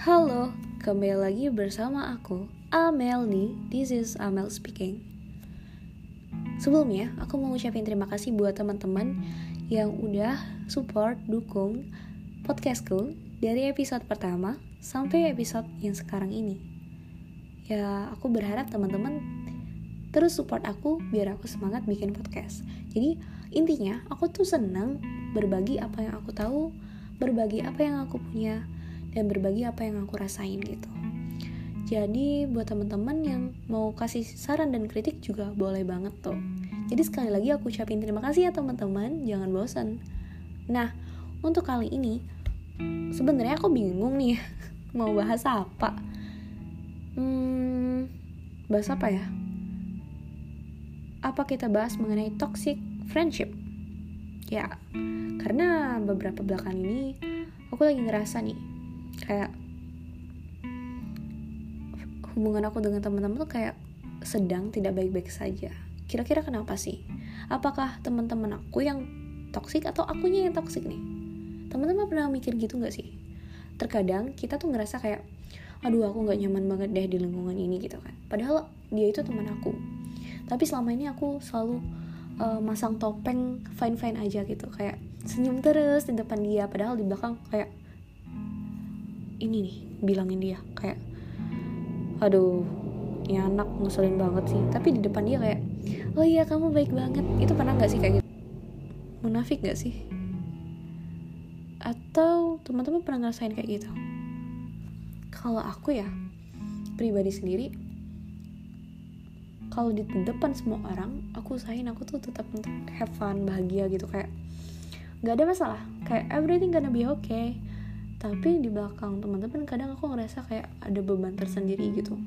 Halo, kembali lagi bersama aku, Amel nih. This is Amel speaking. Sebelumnya, aku mau ngucapin terima kasih buat teman-teman yang udah support, dukung podcastku dari episode pertama sampai episode yang sekarang ini. Ya, aku berharap teman-teman terus support aku biar aku semangat bikin podcast. Jadi, intinya aku tuh senang berbagi apa yang aku tahu, berbagi apa yang aku punya, dan berbagi apa yang aku rasain gitu. Jadi buat teman-teman yang mau kasih saran dan kritik juga boleh banget tuh. Jadi sekali lagi aku ucapin terima kasih ya teman-teman, jangan bosan. Nah, untuk kali ini sebenarnya aku bingung nih mau bahas apa. Hmm, bahas apa ya? Apa kita bahas mengenai toxic friendship? Ya, karena beberapa belakang ini aku lagi ngerasa nih kayak hubungan aku dengan teman-teman tuh kayak sedang tidak baik-baik saja. Kira-kira kenapa sih? Apakah teman-teman aku yang toksik atau akunya yang toksik nih? Teman-teman pernah mikir gitu nggak sih? Terkadang kita tuh ngerasa kayak, aduh aku nggak nyaman banget deh di lingkungan ini gitu kan. Padahal dia itu teman aku. Tapi selama ini aku selalu uh, masang topeng fine-fine aja gitu, kayak senyum terus di depan dia. Padahal di belakang kayak ini nih bilangin dia kayak aduh ini anak ngeselin banget sih. Tapi di depan dia kayak oh iya kamu baik banget. Itu pernah nggak sih kayak gitu? Munafik nggak sih? Atau teman-teman pernah ngerasain kayak gitu? Kalau aku ya pribadi sendiri kalau di depan semua orang aku usahain aku tuh tetap untuk have fun bahagia gitu kayak nggak ada masalah. Kayak everything gonna be okay tapi di belakang teman-teman kadang aku ngerasa kayak ada beban tersendiri gitu.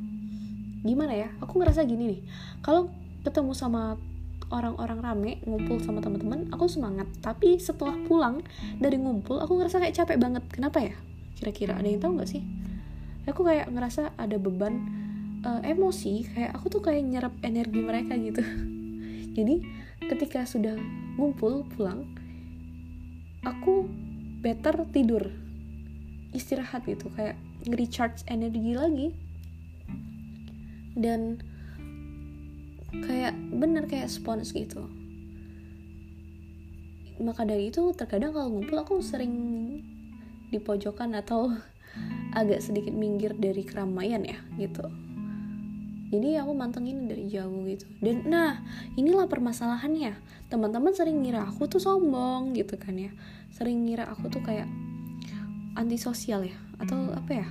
Gimana ya? Aku ngerasa gini nih. Kalau ketemu sama orang-orang rame ngumpul sama teman-teman aku semangat. Tapi setelah pulang dari ngumpul aku ngerasa kayak capek banget. Kenapa ya? Kira-kira ada yang tahu nggak sih? Aku kayak ngerasa ada beban uh, emosi. Kayak aku tuh kayak nyerap energi mereka gitu. Jadi ketika sudah ngumpul pulang aku better tidur istirahat gitu kayak nge-recharge energi lagi. Dan kayak bener kayak spons gitu. Maka dari itu terkadang kalau ngumpul aku sering di pojokan atau agak sedikit minggir dari keramaian ya gitu. Jadi aku mantengin dari jauh gitu. Dan nah inilah permasalahannya. Teman-teman sering ngira aku tuh sombong gitu kan ya. Sering ngira aku tuh kayak antisosial ya? Atau apa ya?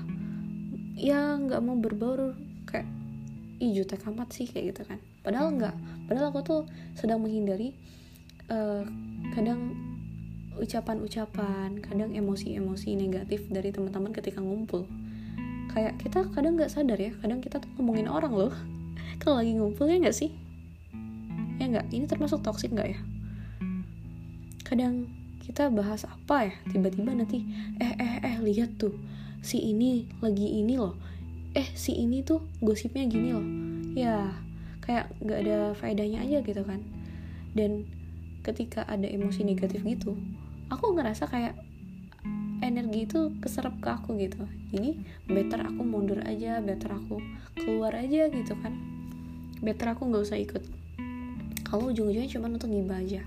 Ya nggak mau berbaur kayak ih jutek amat sih kayak gitu kan. Padahal nggak. Padahal aku tuh sedang menghindari uh, kadang ucapan-ucapan kadang emosi-emosi negatif dari teman-teman ketika ngumpul. Kayak kita kadang nggak sadar ya kadang kita tuh ngomongin orang loh. Kalau lagi ngumpul ya nggak sih? Ya nggak? Ini termasuk toksik nggak ya? Kadang kita bahas apa ya? Tiba-tiba nanti eh eh eh lihat tuh si ini lagi ini loh. Eh si ini tuh gosipnya gini loh. Ya kayak nggak ada faedahnya aja gitu kan. Dan ketika ada emosi negatif gitu aku ngerasa kayak energi itu keserap ke aku gitu. Jadi better aku mundur aja better aku keluar aja gitu kan. Better aku nggak usah ikut. Kalau ujung-ujungnya cuma untuk gibah aja.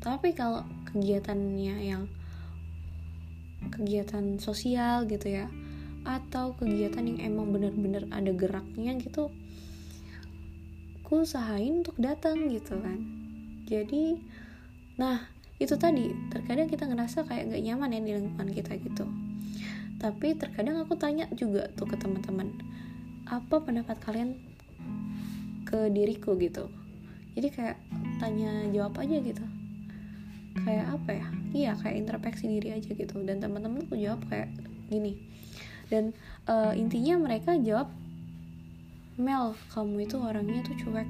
Tapi kalau kegiatannya yang kegiatan sosial gitu ya atau kegiatan yang emang bener-bener ada geraknya gitu aku usahain untuk datang gitu kan. Jadi nah itu tadi terkadang kita ngerasa kayak gak nyaman ya di lingkungan kita gitu. Tapi terkadang aku tanya juga tuh ke teman-teman apa pendapat kalian ke diriku? gitu. Jadi kayak tanya jawab aja gitu kayak apa ya? Iya kayak introspeksi diri aja gitu. Dan teman-teman aku jawab kayak gini. Dan uh, intinya mereka jawab Mel kamu itu orangnya tuh cuek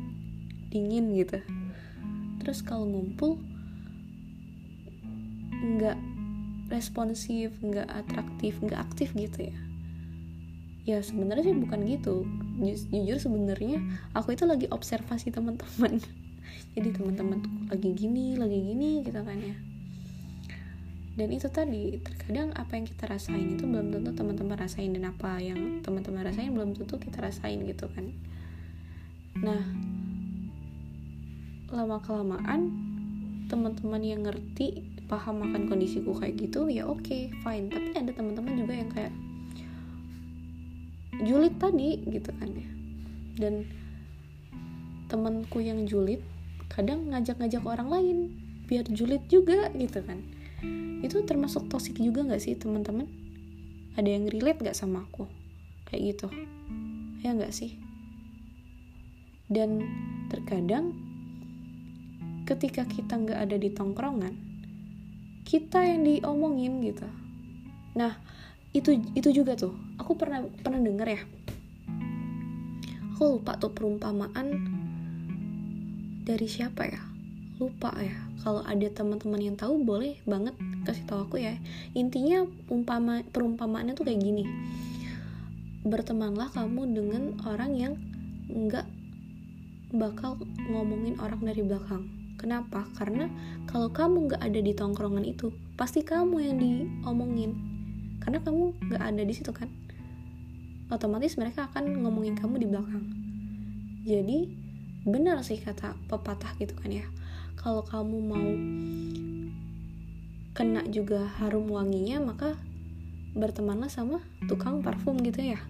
dingin gitu. Terus kalau ngumpul nggak responsif nggak atraktif nggak aktif gitu ya. Ya sebenarnya sih bukan gitu. Jujur sebenarnya aku itu lagi observasi teman-teman jadi teman-teman lagi gini lagi gini gitu kan ya. Dan itu tadi terkadang apa yang kita rasain itu belum tentu teman-teman rasain dan apa yang teman-teman rasain belum tentu kita rasain gitu kan. Nah lama kelamaan teman-teman yang ngerti paham akan kondisiku kayak gitu ya oke okay, fine. Tapi ada teman-teman juga yang kayak julid tadi gitu kan ya. Dan temanku yang julid kadang ngajak-ngajak orang lain biar julid juga gitu kan. Itu termasuk toxic juga nggak sih teman-teman? Ada yang relate nggak sama aku? Kayak gitu. Ya nggak sih? Dan terkadang ketika kita nggak ada di tongkrongan kita yang diomongin gitu. Nah itu itu juga tuh. Aku pernah pernah denger ya. Aku lupa tuh perumpamaan dari siapa ya? Lupa ya. Kalau ada teman-teman yang tahu boleh banget kasih tahu aku ya. Intinya umpama perumpamaannya tuh kayak gini. Bertemanlah kamu dengan orang yang nggak bakal ngomongin orang dari belakang. Kenapa? Karena kalau kamu nggak ada di tongkrongan itu pasti kamu yang diomongin. Karena kamu nggak ada di situ kan? Otomatis mereka akan ngomongin kamu di belakang. Jadi benar sih kata pepatah gitu kan ya. Kalau kamu mau kena juga harum wanginya maka bertemanlah sama tukang parfum gitu ya.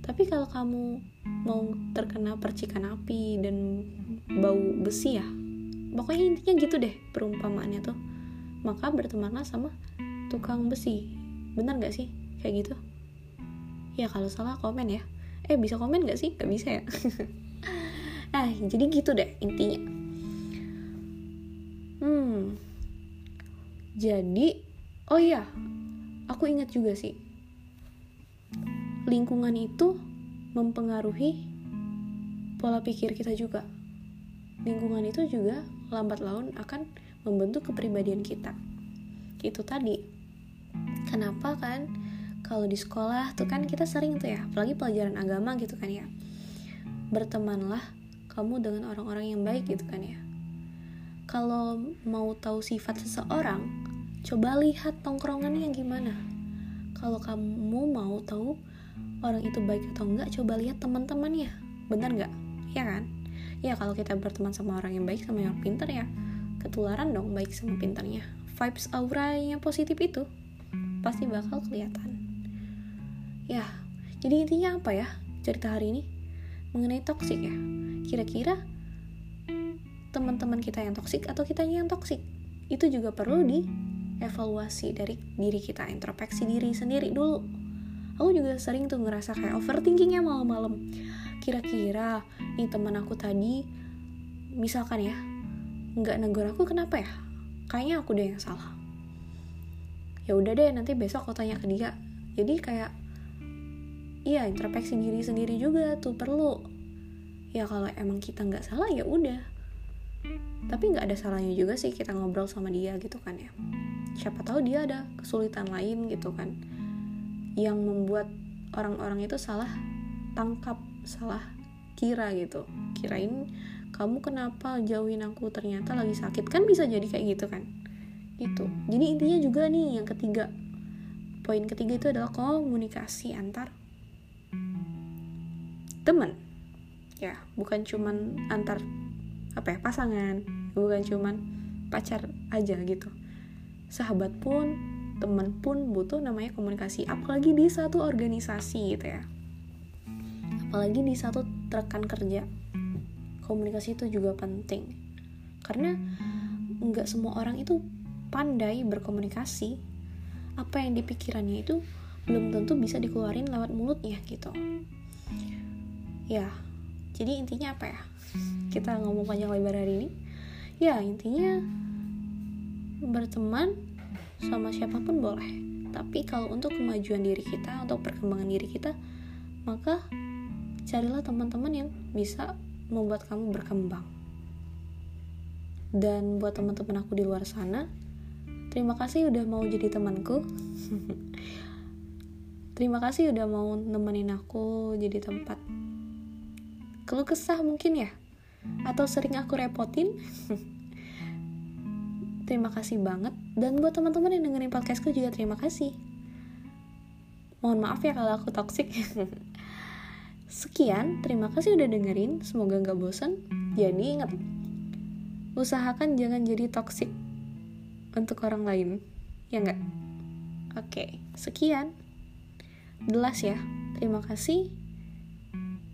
Tapi kalau kamu mau terkena percikan api dan bau besi ya pokoknya intinya gitu deh perumpamaannya tuh. Maka bertemanlah sama tukang besi. Benar gak sih? Kayak gitu. Ya kalau salah komen ya. Eh bisa komen gak sih? Gak bisa ya jadi gitu deh intinya. Hmm. Jadi oh iya aku ingat juga sih. Lingkungan itu mempengaruhi pola pikir kita juga. Lingkungan itu juga lambat laun akan membentuk kepribadian kita. Itu tadi. Kenapa kan? Kalau di sekolah tuh kan kita sering tuh ya apalagi pelajaran agama gitu kan ya. Bertemanlah kamu dengan orang-orang yang baik gitu kan ya. Kalau mau tahu sifat seseorang coba lihat tongkrongannya yang gimana. Kalau kamu mau tahu orang itu baik atau enggak coba lihat teman-temannya. Benar nggak? Ya kan? Ya kalau kita berteman sama orang yang baik sama yang pintar ya ketularan dong baik sama pintarnya. Vibes auranya positif itu pasti bakal kelihatan. Ya jadi intinya apa ya cerita hari ini? Mengenai toksik ya kira-kira teman-teman kita yang toksik atau kita yang toksik itu juga perlu dievaluasi dari diri kita introspeksi diri sendiri dulu. Aku juga sering tuh ngerasa kayak overthinkingnya malam-malam. Kira-kira nih teman aku tadi misalkan ya nggak negur aku kenapa ya? Kayaknya aku deh yang salah. Ya udah deh nanti besok aku tanya ke dia. Jadi kayak iya introspeksi diri sendiri juga tuh perlu ya kalau emang kita nggak salah ya udah. Tapi nggak ada salahnya juga sih kita ngobrol sama dia gitu kan ya. Siapa tahu dia ada kesulitan lain gitu kan. Yang membuat orang-orang itu salah tangkap salah kira gitu. Kirain kamu kenapa jauhin aku? Ternyata lagi sakit. Kan bisa jadi kayak gitu kan. Itu jadi intinya juga nih yang ketiga. Poin ketiga itu adalah komunikasi antar teman ya bukan cuman antar apa ya pasangan. Bukan cuman pacar aja gitu. Sahabat pun teman pun butuh namanya komunikasi. Apalagi di satu organisasi gitu ya. Apalagi di satu rekan kerja. Komunikasi itu juga penting. Karena nggak semua orang itu pandai berkomunikasi. Apa yang dipikirannya itu belum tentu bisa dikeluarin lewat mulutnya gitu. Ya jadi intinya apa ya? Kita ngomong panjang lebar hari ini. Ya intinya berteman sama siapa pun boleh. Tapi kalau untuk kemajuan diri kita untuk perkembangan diri kita maka carilah teman-teman yang bisa membuat kamu berkembang. Dan buat teman-teman aku di luar sana terima kasih udah mau jadi temanku. Terima kasih udah mau nemenin aku jadi tempat keluh kesah mungkin ya? Atau sering aku repotin? Terima kasih banget. Dan buat teman-teman yang dengerin podcastku juga terima kasih. Mohon maaf ya kalau aku toxic. Sekian terima kasih udah dengerin. Semoga nggak bosan jadi inget usahakan jangan jadi toxic untuk orang lain. Ya nggak? Oke sekian. Jelas ya. Terima kasih